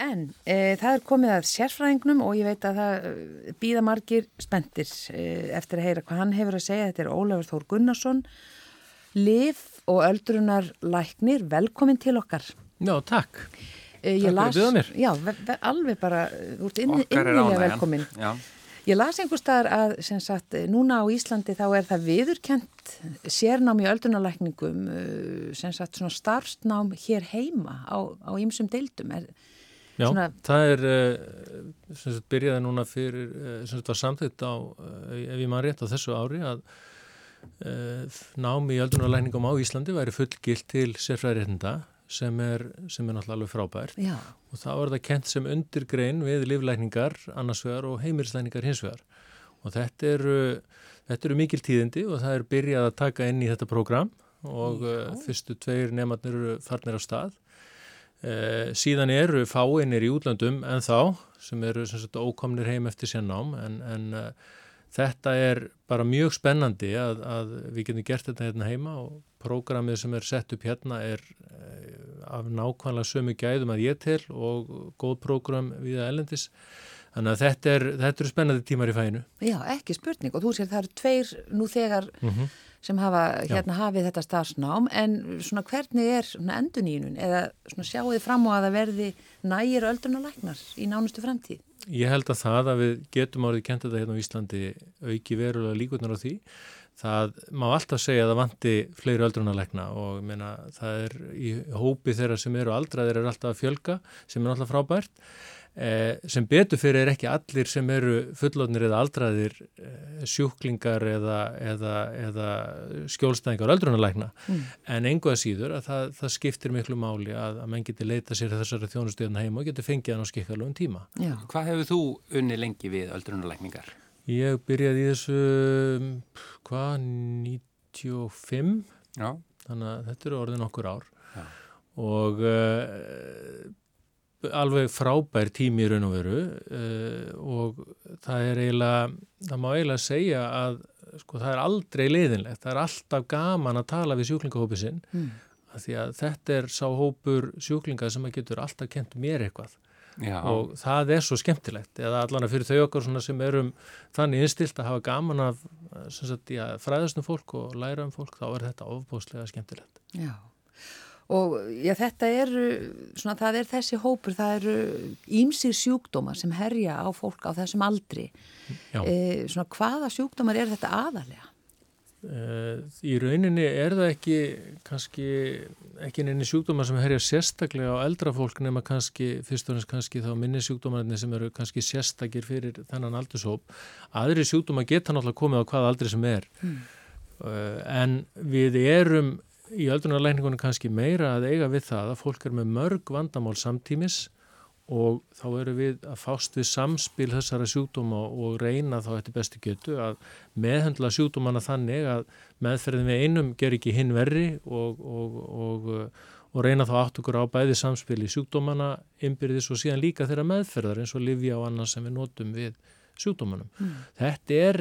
En e, það er komið að sérfræðingnum og ég veit að það e, býða margir spendir e, eftir að heyra hvað hann hefur að segja. Þetta er Ólafur Þór Gunnarsson, Liv og öldrunar læknir. Velkomin til okkar. Já, takk. E, takk las, fyrir að mér. Já, ve, ve, alveg bara, þú ert inn, innilega velkomin. Já. Ég las einhver staðar að, sem sagt, núna á Íslandi þá er það viðurkent sérnám í öldrunarlækningum, sem sagt, svona starfsnám hér heima á ýmsum deildum. Er, Já, Svona... það er sem sagt, byrjaði núna fyrir sem sagt var samþitt á ef ég maður rétt á þessu ári að námi í öldrunarlækningum á Íslandi væri fullgilt til sérfræðiréttinda sem er, sem er náttúrulega alveg frábært Já. og þá er það kent sem undirgrein við livlækningar annarsvegar og heimilislækningar hinsvegar og þetta eru, þetta eru mikil tíðindi og það er byrjað að taka inn í þetta program og Já. fyrstu tveir nefnarnir eru farnir á stað Eh, síðan eru fáinir í útlandum en þá sem eru sem sagt, ókomnir heim eftir sérnám en, en uh, þetta er bara mjög spennandi að, að við getum gert þetta hérna heima og prógramið sem er sett upp hérna er uh, af nákvæmlega sömu gæðum að ég til og góð prógram við að ellendis þannig að þetta er, eru spennandi tímar í fæinu Já, ekki spurning og þú sér það eru tveir nú þegar mm -hmm sem hafa hérna hafið þetta starfsnám en svona hvernig er enduníunum eða svona sjáu þið fram á að það verði nægir öldrunalæknar í nánustu framtíð? Ég held að það að við getum árið kent þetta hérna á Íslandi auki verulega líkurnar á því. Það má alltaf segja að það vanti fleiri öldrunalækna og meina, það er í hópi þeirra sem eru aldraðir er alltaf að fjölga sem er alltaf frábært sem betur fyrir er ekki allir sem eru fullotnir eða aldraðir eh, sjúklingar eða, eða, eða skjólstæðingar öldrunarlækna mm. en engu að síður að það, það skiptir miklu máli að, að menn geti leita sér þessari þjónustöðuna heima og geti fengið hann á skikkalögum tíma. Já. Hvað hefur þú unni lengi við öldrunarlækningar? Ég byrjaði í þessu hvað, 95 Já. þannig að þetta eru orðin okkur ár Já. og uh, alveg frábær tími í raun og veru uh, og það er eiginlega, það má eiginlega segja að sko það er aldrei leiðinlegt, það er alltaf gaman að tala við sjúklingahópið sinn mm. að því að þetta er sá hópur sjúklinga sem að getur alltaf kent mér eitthvað Já. og það er svo skemmtilegt eða allan að fyrir þau okkar sem erum þannig innstilt að hafa gaman af sagt, já, fræðastum fólk og læra um fólk, þá er þetta ofbóðslega skemmtilegt. Já og já, þetta eru, svona það er þessi hópur, það eru ímsir sjúkdómar sem herja á fólk á þessum aldri. E, svona hvaða sjúkdómar er þetta aðalega? E, í rauninni er það ekki kannski, ekki neini sjúkdómar sem herja sérstaklega á eldra fólk nema kannski, fyrst og næst kannski þá minni sjúkdómarinn sem eru kannski sérstakir fyrir þennan aldurshóp. Aðri sjúkdómar geta náttúrulega komið á hvaða aldri sem er. E, en við erum í öldrunarlækningunum kannski meira að eiga við það að fólk er með mörg vandamál samtímis og þá eru við að fást við samspil þessara sjúkdóma og reyna þá eftir bestu getu að meðhendla sjúkdómana þannig að meðferðin við einum ger ekki hinn verri og, og, og, og reyna þá átt okkur á bæði samspil í sjúkdómana, ymbirðis og síðan líka þeirra meðferðar eins og livja og annað sem við notum við sjúkdómanum. Mm. Þetta er,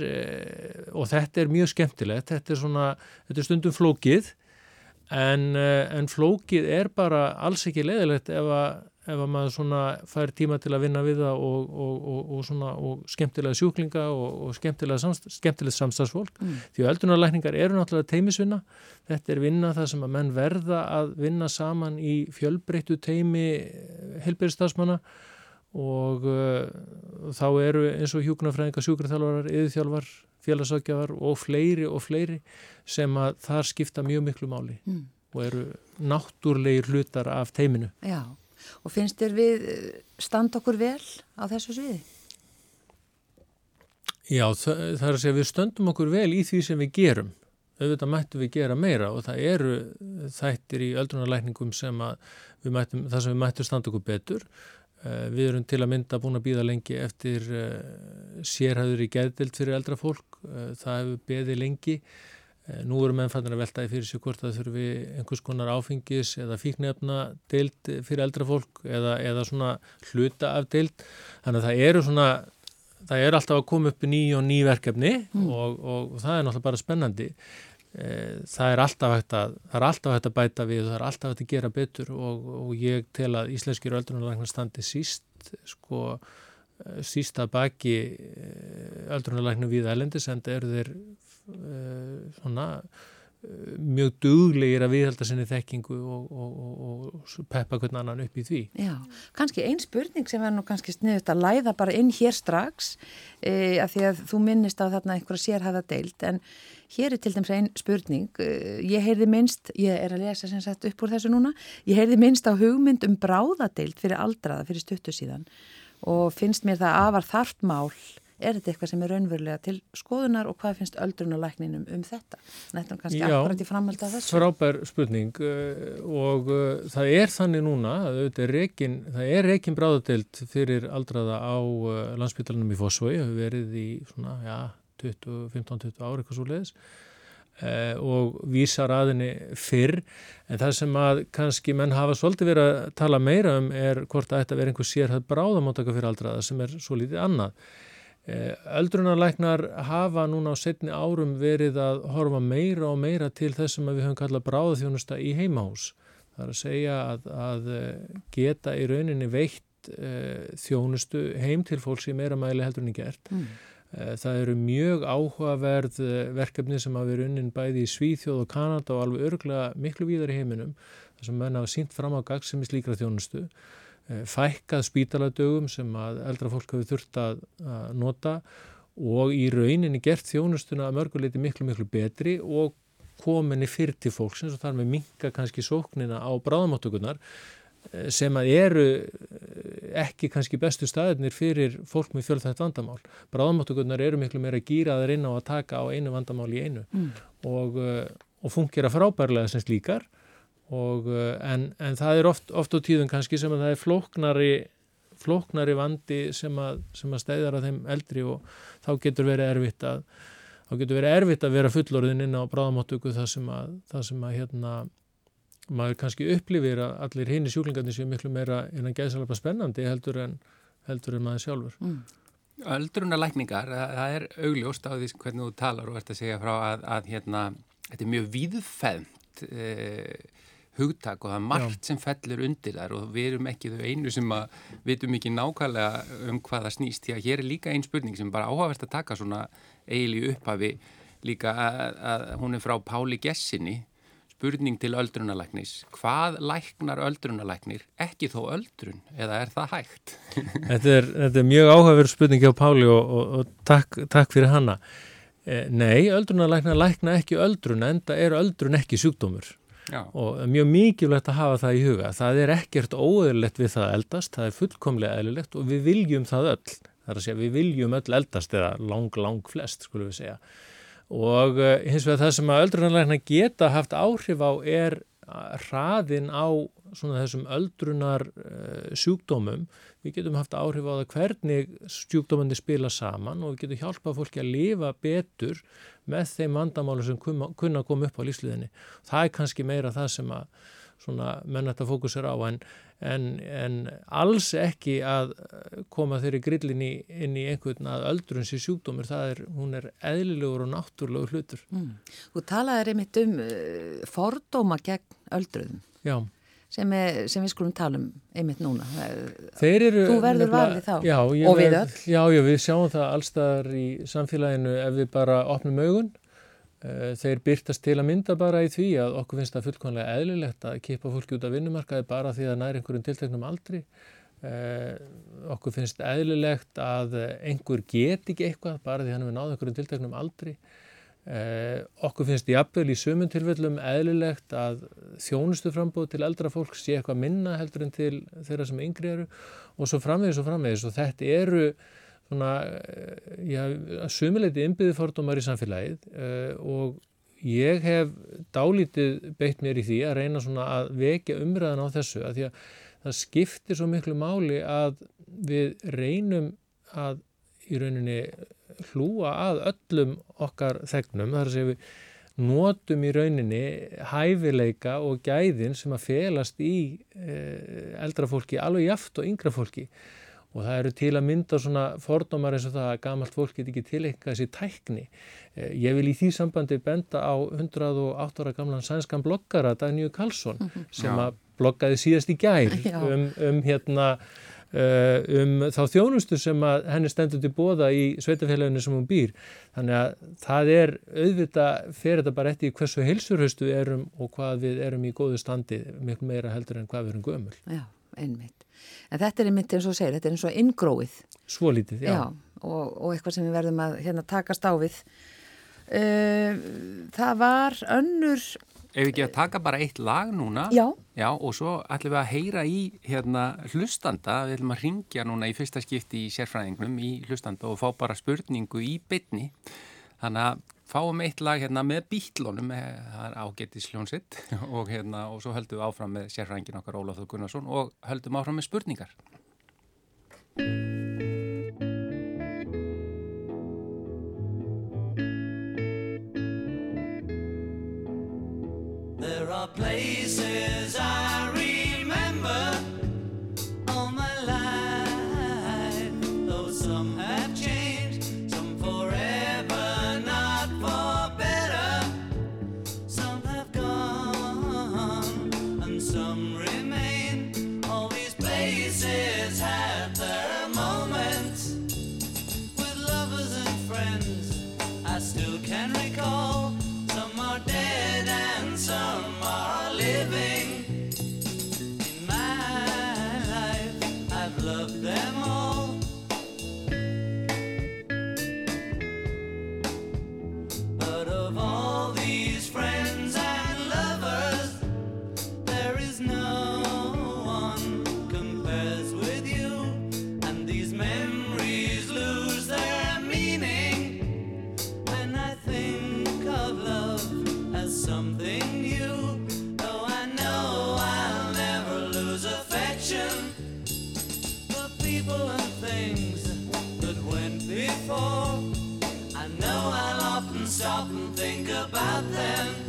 og þetta er mjög skemmtilegt, þetta er svona, þetta er stundum flókið En, en flókið er bara alls ekki leiðilegt ef að, ef að maður fær tíma til að vinna við það og, og, og, og skemmtilega sjúklinga og skemmtilega samst, samstagsfólk. Mm. Því að eldunarlækningar eru náttúrulega teimisvinna. Þetta er vinna það sem að menn verða að vinna saman í fjölbreyttu teimi helbyrjastafsmanna og uh, þá eru eins og hjúknarfræðingar, sjúkraþjálfarar, yðurþjálfar, félagsákjafar og fleiri og fleiri sem að þar skipta mjög miklu máli mm. og eru náttúrlegir hlutar af teiminu. Já, og finnst þér við stand okkur vel á þessu sviði? Já, það, það er að segja við stöndum okkur vel í því sem við gerum. Auðvitað mættum við gera meira og það eru þættir í öldrunarlækningum sem við mættum, það sem við mættum standa okkur betur Eh, við erum til að mynda búin að býða lengi eftir eh, sérhæður í gæðdild fyrir eldra fólk. Eh, það hefur beðið lengi. Nú erum ennfæðin að veltaði fyrir sig hvort það þurfi einhvers konar áfengis eða fíknefna deild fyrir eldra fólk eða, eða svona hluta af deild. Þannig að það eru svona, það eru alltaf að koma upp ný og ný verkefni mm. og, og, og það er náttúrulega bara spennandi. E, það er alltaf hægt að alltaf hægt að bæta við og það er alltaf hægt að gera betur og, og ég tel að íslenskir öldrunarlæknar standi síst sko e, síst að baki e, öldrunarlæknum við elendis en það eru þeir svona mjög duglegir að viðhalda sinni þekkingu og, og, og, og peppa hvernig annan upp í því. Já, kannski einn spurning sem verður nú kannski sniðut að læða bara inn hér strax e, að því að þú minnist á þarna einhverja sérhæða deilt en hér er til dæmis einn spurning e, ég heyrði minnst, ég er að lesa sem sagt upp úr þessu núna, ég heyrði minnst á hugmynd um bráðadeilt fyrir aldraða fyrir stuttu síðan og finnst mér það afar þart mál er þetta eitthvað sem er raunverulega til skoðunar og hvað finnst öldrunalækninum um þetta? Nættum kannski Já, akkurat í framhald af þessu. Frábær spurning uh, og uh, það er þannig núna að er það er rekin bráðadelt fyrir aldraða á uh, landsbytalanum í Fossvöi, hefur verið í svona, já, 15-20 ári eitthvað svo leiðis og vísar aðinni fyrr en það sem að kannski menn hafa svolítið verið að tala meira um er hvort að þetta verið einhver sérhæð bráðamóttaka fyrir aldraða sem er svo lítið annað Eh, hafa núna á setni árum verið að horfa meira og meira til þess sem við höfum kallað bráðþjónusta í heimahús. Það er að segja að, að eh, geta í rauninni veitt uh, þjónustu heim til fólk sem meira mæli heldur en gert. Mm. Uh, það eru mjög áhugaverð verkefni sem hafa verið unnin bæði í Svíþjóð og Kanada og alveg örglega miklu víðar í heiminum. Það sem menn hafa sínt fram á gagsum í slíkra þjónustu. Eh, fækkað spítaladögum sem að eldra fólk hafi þurft að, nota og í rauninni gert þjónustuna að mörguleiti miklu miklu betri og kominni fyrir til fólksins og þar með minka kannski sóknina á bráðamáttökunar eh, sem að eru eh, ekki kannski bestu staðinir fyrir fólk með fjölþægt vandamál. Bráðamáttökunar eru miklu meira gýraðar inn á að taka á einu vandamál í einu mm. og, og fungera frábærlega sem slíkar og, eh, en, en það er oft, oft á tíðum kannski sem að það er flóknari, flóknari vandi sem að, sem að stæðar að þeim eldri og þá getur verið erfitt að þá getur verið erfitt að vera fullorðin inn á bráðamáttöku það sem að, það sem að hérna, maður kannski upplifir að allir hinn í sjúklingarnir séu miklu meira innan geðsalapa spennandi heldur en, heldur en maður sjálfur. Mm. Öldrunar lækningar, það er augljóst á því hvernig þú talar og ert að segja frá að, að hérna, þetta er mjög víðfæðnt eh, hugtak og það er margt Já. sem fellur undir þar og við erum ekki þau einu sem að vitum ekki nákvæmlega um hvað það snýst því að hér er líka einn spurning sem bara áhagverst að taka svona eiginlega upphafi líka að, að hún er frá Páli Gessinni spurning til öldrunalæknis hvað læknar öldrunalæknir ekki þó öldrun eða er það hægt? þetta, er, þetta er mjög áhagverð spurning hjá Páli og, og, og takk, takk fyrir hanna eh, Nei, öldrunalæknar lækna ekki öldrun en það er öldrun ekki sjúkdómur Já. og mjög mikilvægt að hafa það í huga. Það er ekkert óeðlilegt við það eldast það er fullkomlega eðlilegt og við viljum það öll. Það er að segja við viljum öll eldast eða lang lang flest skulum við segja. Og uh, hins vegar það sem að öldrunarlegna geta haft áhrif á er hraðin á svona þessum öldrunar uh, sjúkdómum við getum haft áhrif á það hvernig sjúkdómandi spila saman og við getum hjálpað fólki að lifa betur með þeim vandamálu sem kunna að koma upp á lífsliðinni. Það er kannski meira það sem að menn þetta fókusir á en, en, en alls ekki að koma þeirri grillin í, inn í einhvern að öldrun sér sjúkdómur, það er, hún er eðlilegur og náttúrulegur hlutur. Mm. Þú talaði einmitt um uh, fordóma gegn öldruðum. Já sem, er, sem við skulum tala um einmitt núna. Eru, Þú verður valið þá já, og við öll. Já, já, við sjáum það allstaðar í samfélaginu ef við bara opnum augun. Eh, þeir byrtast til að mynda bara í því að okkur finnst það fullkonlega eðlilegt að kipa fólki út af vinnumarkaði bara því að næri einhverjum tilteknum aldri. Eh, okkur finnst eðlilegt að einhver get ekki eitthvað bara því hann hefur náð einhverjum tilteknum aldri. Eh, okkur finnst jafnvel í sömum tilfellum eðlilegt að þjónustu frambóð til eldra fólk sé eitthvað minna heldur en til þeirra sem yngri eru og svo framvegis og framvegis. Og þetta eru svona, eh, já, sömuleiti innbyggði fordómar í samfélagið uh, og ég hef dálítið beitt mér í því að reyna svona að vekja umræðan á þessu að því að það skiptir svo miklu máli að við reynum að í rauninni hlúa að öllum okkar þegnum, þar að segja við notum í rauninni hæfileika og gæðin sem að felast í eh, eldra fólki, alveg jaft og yngra fólki og það eru til að mynda svona fordómar eins og það að gamalt fólk get ekki tilenga þessi tækni. Eh, ég vil í því sambandi benda á 108 ára gamlan sænskan bloggara Daníu Karlsson mm -hmm. sem að bloggaði síðast í gær um, um hérna um þá þjónustu sem að henni stendur til bóða í sveitafélaginu sem hún býr. Þannig að það er auðvitað fer þetta bara eftir hversu heilsurhaustu erum og hvað við erum í góðu standi miklu meira heldur en hvað við erum gömul. Já, einmitt. En þetta er einmitt eins og segir, þetta er eins og inngróið. Svo lítið, já, já og, og eitthvað sem við verðum að hérna, takast á við. Uh, Það var önnur Ef við ekki að taka bara eitt lag núna? Já. Já og svo ætlum við að heyra í hérna, hlustanda, við ætlum að ringja núna í fyrsta skipti í sérfræðingnum í hlustanda og fá bara spurningu í bytni þannig að fáum eitt lag hérna, með bítlónum eh, það er ágetið sljónsitt og, hérna, og svo höldum við áfram með sérfræðingin okkar Ólaf Gunnarsson og höldum áfram með spurningar. There are places stop and think about them.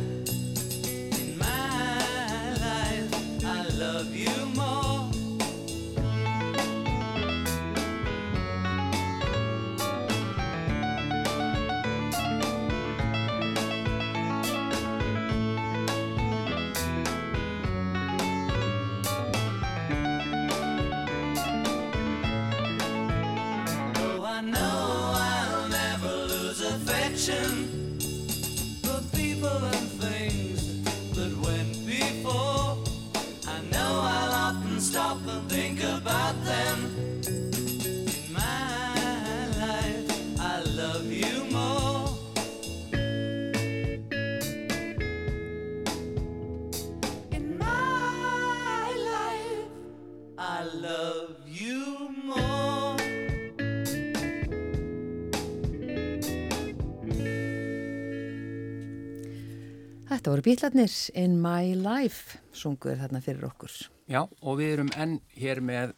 Þetta voru bítlarnir In My Life sunguður þarna fyrir okkur. Já, og við erum enn hér með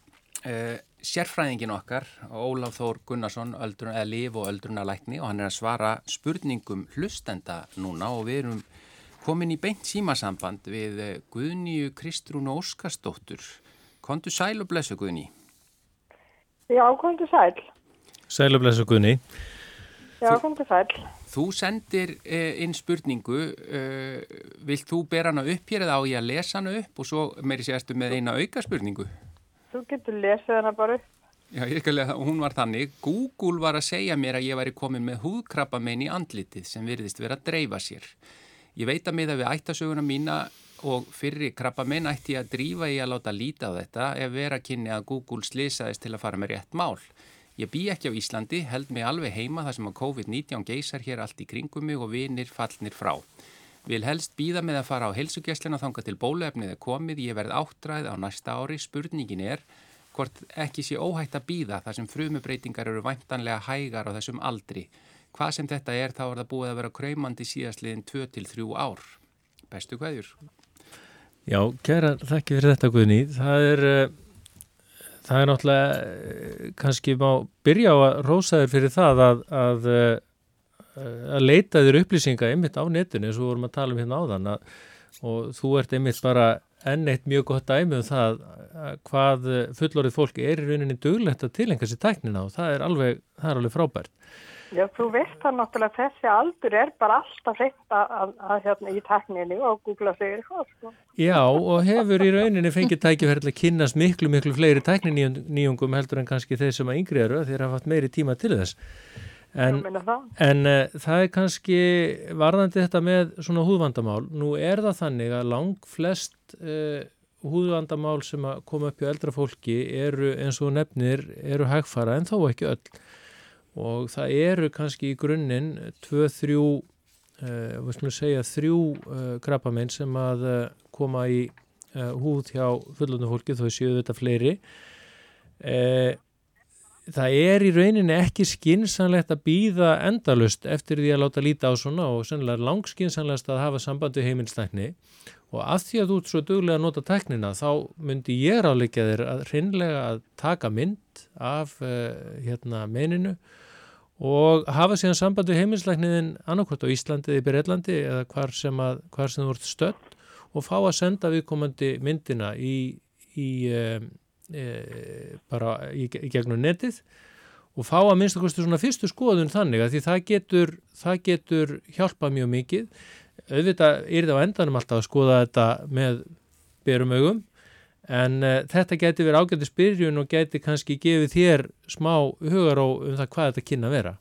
uh, sérfræðingin okkar, Ólaf Þór Gunnarsson, öldrun, eða liv og öldrunalækni og hann er að svara spurningum hlustenda núna og við erum komin í beint símasamband við uh, Guðnýju Kristrún Óskarsdóttur. Kontu sæl og blessu Guðný. Já, komdu sæl. Sælu blessu Gunni. Já, komdu sæl. Þú sendir uh, inn spurningu, uh, vilt þú bera hana upp hér eða á ég að lesa hana upp og svo meiri sérstu með eina auka spurningu? Þú getur lesið hana bara upp. Já, ég skal lega, hún var þannig. Google var að segja mér að ég væri komin með húðkrabbamein í andlitið sem virðist vera að dreifa sér. Ég veit að miða við ættasöguna mína og fyrri krabbamein ætti ég að drífa í að láta líta á þetta ef vera kynni að Google slisaðist til að fara með rétt mál. Ég bý ekki á Íslandi, held mig alveg heima þar sem að COVID-19 geysar hér allt í kringum mig og vinir fallnir frá. Vil helst býða með að fara á helsugjæslina þanga til bóluefnið er komið, ég verð áttræð á næsta ári. Spurningin er hvort ekki sé óhætt að býða þar sem frumubreitingar eru væntanlega hægar á þessum aldri. Hvað sem þetta er þá er það búið að vera kræmandi síðastliðin 2-3 ár. Bestu hverjur? Já, kæra, þakki fyrir þetta Guðni. Það er, uh, það er náttúrulega uh, kannski má byrja á að rósa þér fyrir það að, að, uh, að leita þér upplýsinga einmitt á netinu eins og vorum að tala um hérna áðan að, og þú ert einmitt bara enn eitt mjög gott dæmi um það hvað fullorðið fólk er í rauninni duglegt að tilengja sér tæknina og það er alveg, það er alveg frábært. Já, þú veist það náttúrulega þessi aldur er bara alltaf hreitt að hérna í tekninni og googla sig eitthvað. Sko. Já, og hefur í rauninni fengið tækifærið að kynast miklu, miklu fleiri tekniníungum heldur en kannski þeir sem að yngri eru þeir hafa haft meiri tíma til þess. En, það. en uh, það er kannski varðandi þetta með svona húðvandamál. Nú er það þannig að lang flest uh, húðvandamál sem að koma upp hjá eldra fólki eru eins og nefnir eru hægfara en þó ekki öll og það eru kannski í grunninn tvö, þrjú uh, við skulum segja þrjú uh, krabbamenn sem að uh, koma í húð hjá fullunum fólki þó séu þetta fleiri. Það er í rauninni ekki skinsanlegt að býða endalust eftir því að láta líta á svona og sennilega langskinsanlegast að hafa sambandi heimilsnækni og að því að þú ert svo duglega að nota teknina þá myndi ég ráleika þér að hreinlega að taka mynd af hérna meininu og hafa síðan sambandi heiminslækniðin annarkvæmt á Íslandi eða Breitlandi eða hvar sem, að, hvar sem þú ert stödd og fá að senda viðkomandi myndina í, í e, e, bara í, í gegnum netið og fá að minnst okkur svona fyrstu skoðun þannig að því það getur, það getur hjálpað mjög mikið. Auðvitað er það á endanum alltaf að skoða þetta með berum augum en uh, þetta geti verið ágætið spyrjun og geti kannski gefið þér smá hugar á um það hvað þetta kynna að vera.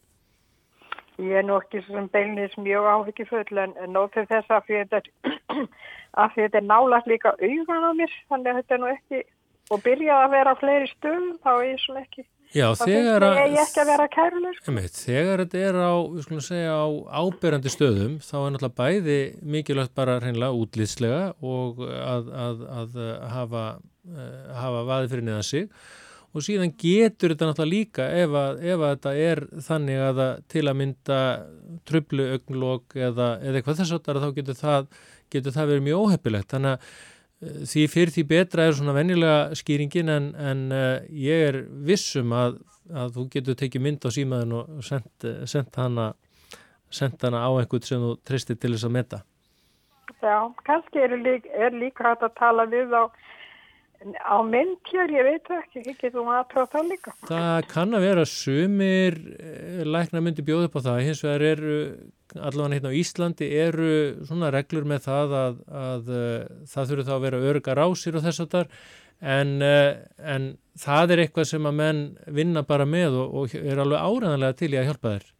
Ég er nú ekki sem beilis mjög ávikið full en nótið þess að því þetta er nálagt líka augan á mér þannig að þetta er nú ekki og byrjað að vera á fleiri stöðum þá er ég svona ekki Já, þegar að, ég ekki að vera. Sko. Þegar þetta er á, við skulum segja, á áberandi stöðum, þá er náttúrulega bæði mikilvægt bara hreinlega útlýtslega og að, að, að hafa, uh, hafa vaði fyrir niðan sig og síðan getur þetta náttúrulega líka ef að ef þetta er þannig að til að mynda tröflu augnlokk eða, eða eitthvað þess að þá getur það, getur það verið mjög óheppilegt. Þannig að því fyrir því betra er svona vennilega skýringin en, en uh, ég er vissum að, að þú getur tekið mynd á símaðin og sendt, sendt, hana, sendt hana á einhvern sem þú tristir til þess að metta. Já, kannski er, lík, er líka hægt að tala við á, á myndkjör, ég veit ekki, ekki þú maður að tróða það líka. Það kann að vera sumir eh, lækna myndi bjóð upp á það, hins vegar eru allavega hérna á Íslandi eru svona reglur með það að, að, að uh, það þurfu þá að vera örga rásir og þess að þar en, uh, en það er eitthvað sem að menn vinna bara með og, og er alveg áræðanlega til í að hjálpa þér.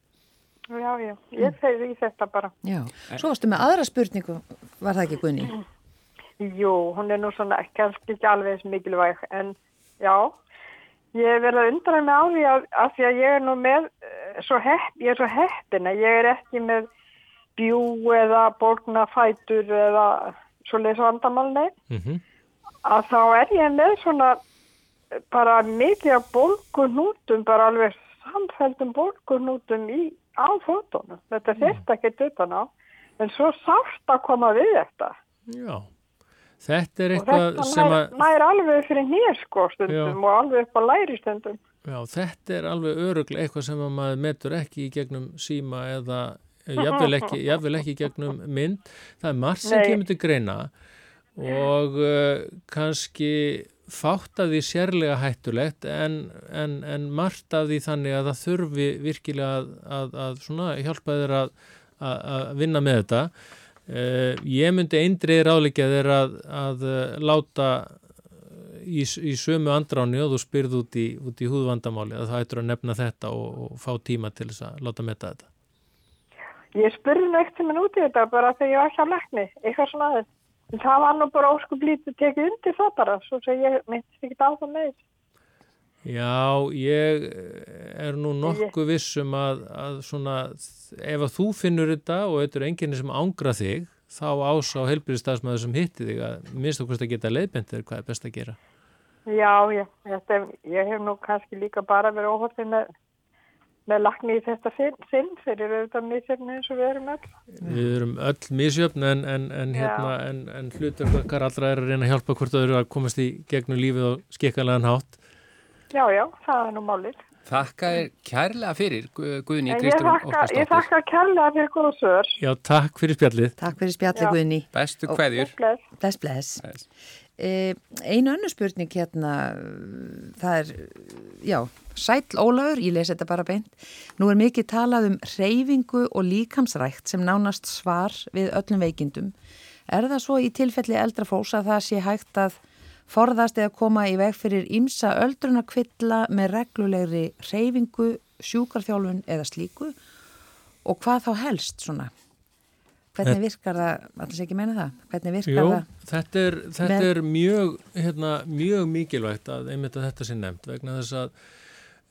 Já, já, ég segði í þetta bara. Já, svo varstu með aðra spurningu, var það ekki Gunni? Jú, hún er nú svona kannski ekki alveg mikilvæg en já, ég er verið að undra mig á því að, að því að ég er nú með svo hepp, ég er svo heppin að ég er ekki með bjú eða borgnafætur eða svo leiðs vandamálni mm -hmm. að þá er ég með svona bara mikið af borgunútum bara alveg samfældum borgunútum í á fótunum. Þetta fyrst mm. ekki utan á. En svo sátt að koma við þetta. Já Þetta er eitthvað sem að... Þetta nær alveg fyrir nýr sko stundum Já. og alveg upp á læri stundum. Já, þetta er alveg öruglega eitthvað sem maður metur ekki í gegnum síma eða jafnvel ekki, jafnvel ekki í gegnum mynd. Það er margt sem kemur til greina og uh, kannski fátt af því sérlega hættulegt en, en, en margt af því þannig að það þurfi virkilega að, að, að hjálpa þeir að, að vinna með þetta. Uh, ég myndi eindriðir áleikja þeir að láta í, í sömu andráni og þú spyrð út í, í húðvandamáli að það ættur að nefna þetta og, og fá tíma til þess að láta metta þetta. Ég spurði ekkert sem en út í þetta bara þegar ég var ekki á lekni, eitthvað svona aðeins. En það var nú bara óskuplítið tekið undir það bara, svo sem ég myndist ekki á það með þessu. Já, ég er nú nokkuð vissum að, að svona, ef að þú finnur þetta og þetta er enginni sem ángra þig, þá ás á helbyrjastafsmaður sem hitti þig að minnst okkur að geta leiðbendir hvað er best að gera. Já, já, þetta, ég hef nú kannski líka bara verið óhaldið með, með lakni í þetta sinn fyrir auðvitað mísjöfni eins og við erum öll. Við erum öll mísjöfn en, en, en, hérna, en hlutur okkar allra er að reyna að hjálpa hvort eru að komast í gegnum lífið og skikkanlegan hátt. Já, já, það er nú málið. Þakka er kærlega fyrir Guðni Kristrún þakka, ég Óskarsdóttir. þakka kærlega fyrir góða svör. Já, takk fyrir spjallið. Takk fyrir spjallið. Guðni. Bestu kveðjur. Bless. Bless, bless. Bless. Eh, einu önnu spurning hérna, það er, já, Sæll Ólafur, ég lesi þetta bara beint. Nú er mikið talað um reyfingu og líkamsrækt sem nánast svar við öllum veikindum. Er það svo í tilfelli eldra fólks að það sé hægt að forðast eða koma í veg fyrir ímsa öldrunarkvilla með reglulegri reyfingu, sjúkarþjálfun eða slíku og hvað þá helst svona? Hvernig virkar það, alls ekki meina það, hvernig virkar Jú, það? þetta er, þetta er mjög, hérna, mjög mikilvægt að einmitt að þetta sé nefnt vegna þess að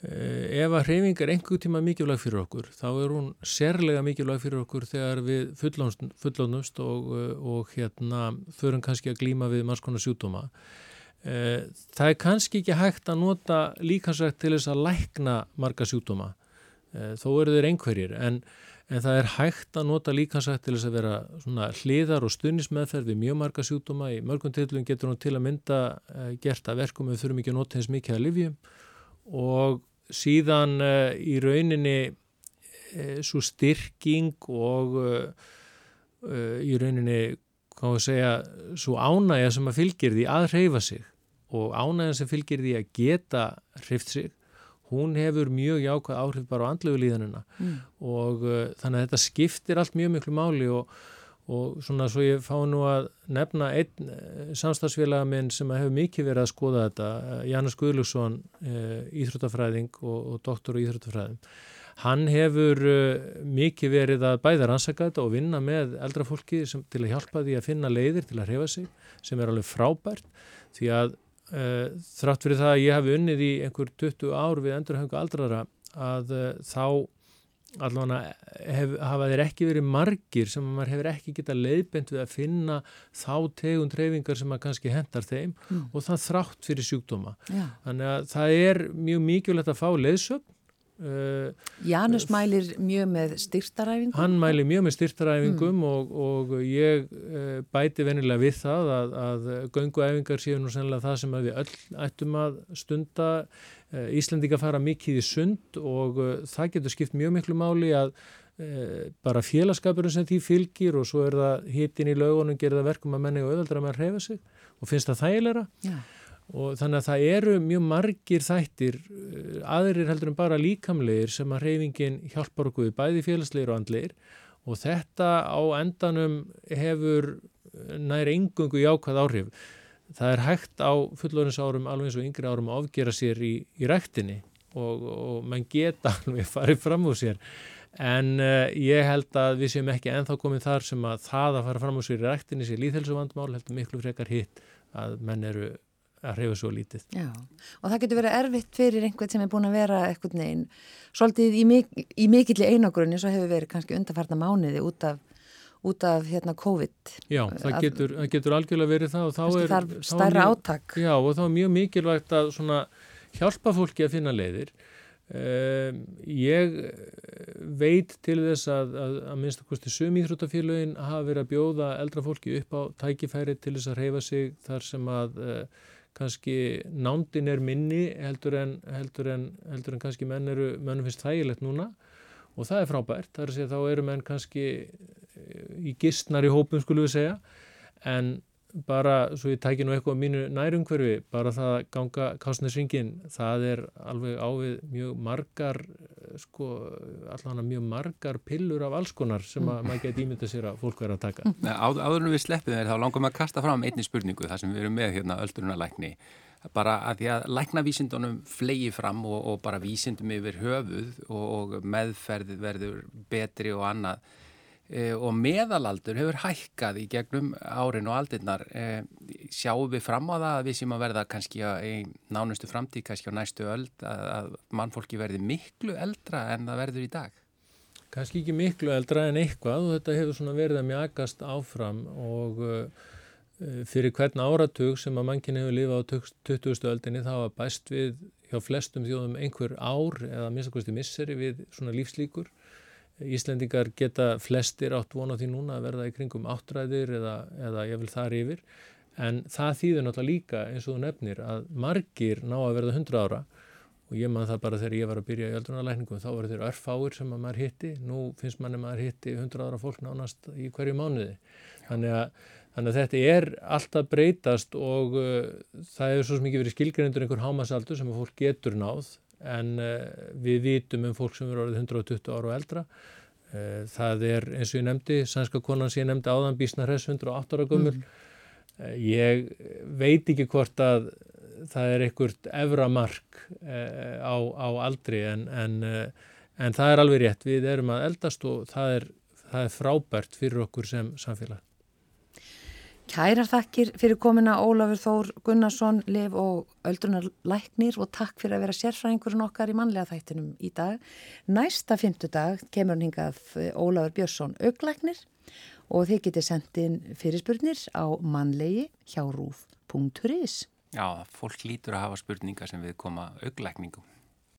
ef að hreyfing er einhver tíma mikilvæg fyrir okkur þá er hún sérlega mikilvæg fyrir okkur þegar við fullónust, og, eh, og hérna þurfum kannski að glíma við manns konar sjúdóma. E, það er kannski ekki hægt að nota líkansrækt til þess að lækna marga sjúdóma. E, þó eru þeir einhverjir en En það er hægt að nota líkansætt til þess að vera hliðar og stuðnismeðferð við mjög marga sjúkdóma. Í mörgum tillum getur hún til að mynda gert að verkum við þurfum ekki að nota eins mikið að livjum og síðan uh, í rauninni uh, svo styrking og í rauninni, hvað við segja, svo ánægja sem að fylgir því að hreyfa sig og ánægja sem fylgir því að geta hreift sig hún hefur mjög jákvæð áhrif bara á andlegu líðanina mm. og þannig að þetta skiptir allt mjög miklu máli og, og svona svo ég fá nú að nefna einn uh, samstagsfélaga minn sem hefur mikið verið að skoða þetta, uh, Janus Guðlusson, íþróttafræðing og, og doktor í íþróttafræðing. Hann hefur mikið verið að bæða rannsaka þetta og vinna með eldra fólki sem, til að hjálpa því að finna leiðir til að hrefa sig sem er alveg frábært því að Uh, þrátt fyrir það að ég hafi unnið í einhver 20 ár við endurhöngu aldrara að uh, þá allavega hef, hafa þeir ekki verið margir sem maður hefur ekki getað leiðbent við að finna þá tegund reyfingar sem maður kannski hendar þeim mm. og það þrátt fyrir sjúkdóma. Já. Þannig að það er mjög mikilvægt að fá leiðsögn Uh, Janus mælir mjög með styrtaræfingum? Hann mælir mjög með styrtaræfingum mm. og, og ég uh, bæti venilega við það að, að gönguæfingar séu nú sennilega það sem við öll ættum að stunda. Uh, Íslandika fara mikið í sund og það getur skipt mjög miklu máli að bara félagskapurinn sem því fylgir og svo er það hitin í laugunum, gerir það verkum að menni og auðvaldra með að reyfa sig og finnst það þægilega. Já og þannig að það eru mjög margir þættir aðrir heldur en bara líkamlegir sem að reyfingin hjálpar okkur við bæði félagslegir og andlegir og þetta á endanum hefur nær engungu jákvæð áhrif. Það er hægt á fullorinnsárum alveg eins og yngri árum að ofgera sér í, í ræktinni og, og mann geta alveg farið fram úr sér en uh, ég held að við séum ekki enþá komið þar sem að það að fara fram úr sér í ræktinni sé líðhelsuvandmál heldur miklu frekar hitt að menn eru að hreyfa svo lítið. Já, og það getur verið erfitt fyrir einhvern sem er búin að vera eitthvað neginn svolítið í, mik í mikilli einogrunni svo hefur verið kannski undarfarna mánuði út af, út af hérna COVID. Já, það getur, það getur algjörlega verið það og þá er... Það er stærra áttak. Já, og þá er mjög mikilvægt að svona hjálpa fólki að finna leiðir. Um, ég veit til þess að að, að minnst að kosti sum íþróttafélögin hafa verið að bjóða eldra fólki upp á tækifæri til þess að reyfa sig þar sem að uh, kannski nándin er minni heldur en, heldur en, heldur en kannski menn eru, mennum finnst þægilegt núna og það er frábært, það er að segja þá eru menn kannski í gistnar í hópum skulum við segja. En bara, svo ég tæki nú eitthvað á mínu nærumhverfi, bara það að ganga kásnesringin, það er alveg ávið mjög margar sko, allavega mjög margar pillur af alls konar sem að maður geti ímyndað sér að fólk verður að taka. Á, áður en við sleppum þeir, þá langum við að kasta fram einni spurningu, það sem við erum með hérna öldrunalækni, bara að því að læknavísindunum flegi fram og, og bara vísindum yfir höfuð og, og meðferð verður betri og annað og meðalaldur hefur hækkað í gegnum árin og aldirnar sjáum við fram á það að við sem að verða kannski í nánustu framtíð kannski á næstu öld að, mannfólki verði miklu eldra en það verður í dag Kannski ekki miklu eldra en eitthvað og þetta hefur svona verið að mjagast áfram og uh, fyrir hvern áratug sem að mannkinn hefur lifað á 20. öldinni þá að bæst við hjá flestum þjóðum einhver ár eða minnstakosti misseri við svona lífslíkur Íslendingar geta flestir átt vona því núna að verða í kringum áttræðir eða, eða ég vil þar yfir. En það þýður náttúrulega líka eins og þú nefnir að margir ná að verða 100 ára. Og ég man það bara þegar ég var að byrja í öldrunarlækningum þá voru þeir örfáir sem að maður hitti. Nú finnst manni maður hitti 100 ára fólk nánast í hverju mánuði. Þannig að, þannig að þetta er alltaf breytast og uh, það hefur svo mikið verið skilgrindur einhver hámasaldur sem að fólk getur náð en uh, við vitum um fólk sem eru orðið 120 ára og eldra uh, það er eins og ég nefndi sænska konan sem ég nefndi áðan Bísnarhess 108 ára gömul mm. Uh, ég veit ekki hvort að það er einhvert evramark eh, á, á aldri en, en, eh, en það er alveg rétt, við erum að eldast og það er, það er frábært fyrir okkur sem samfélag. Kærar þakkir fyrir komina Ólafur Þór Gunnarsson, Leif og Öldrunar Læknir og takk fyrir að vera sérfræðingurinn okkar í mannlega þættinum í dag. Næsta fymtudag kemur hann hingað eh, Ólafur Björnsson auglæknir og þið getið sendin fyrirspurnir á mannlegi hjá rúf.is. Já, fólk lítur að hafa spurningar sem við koma auglækningum.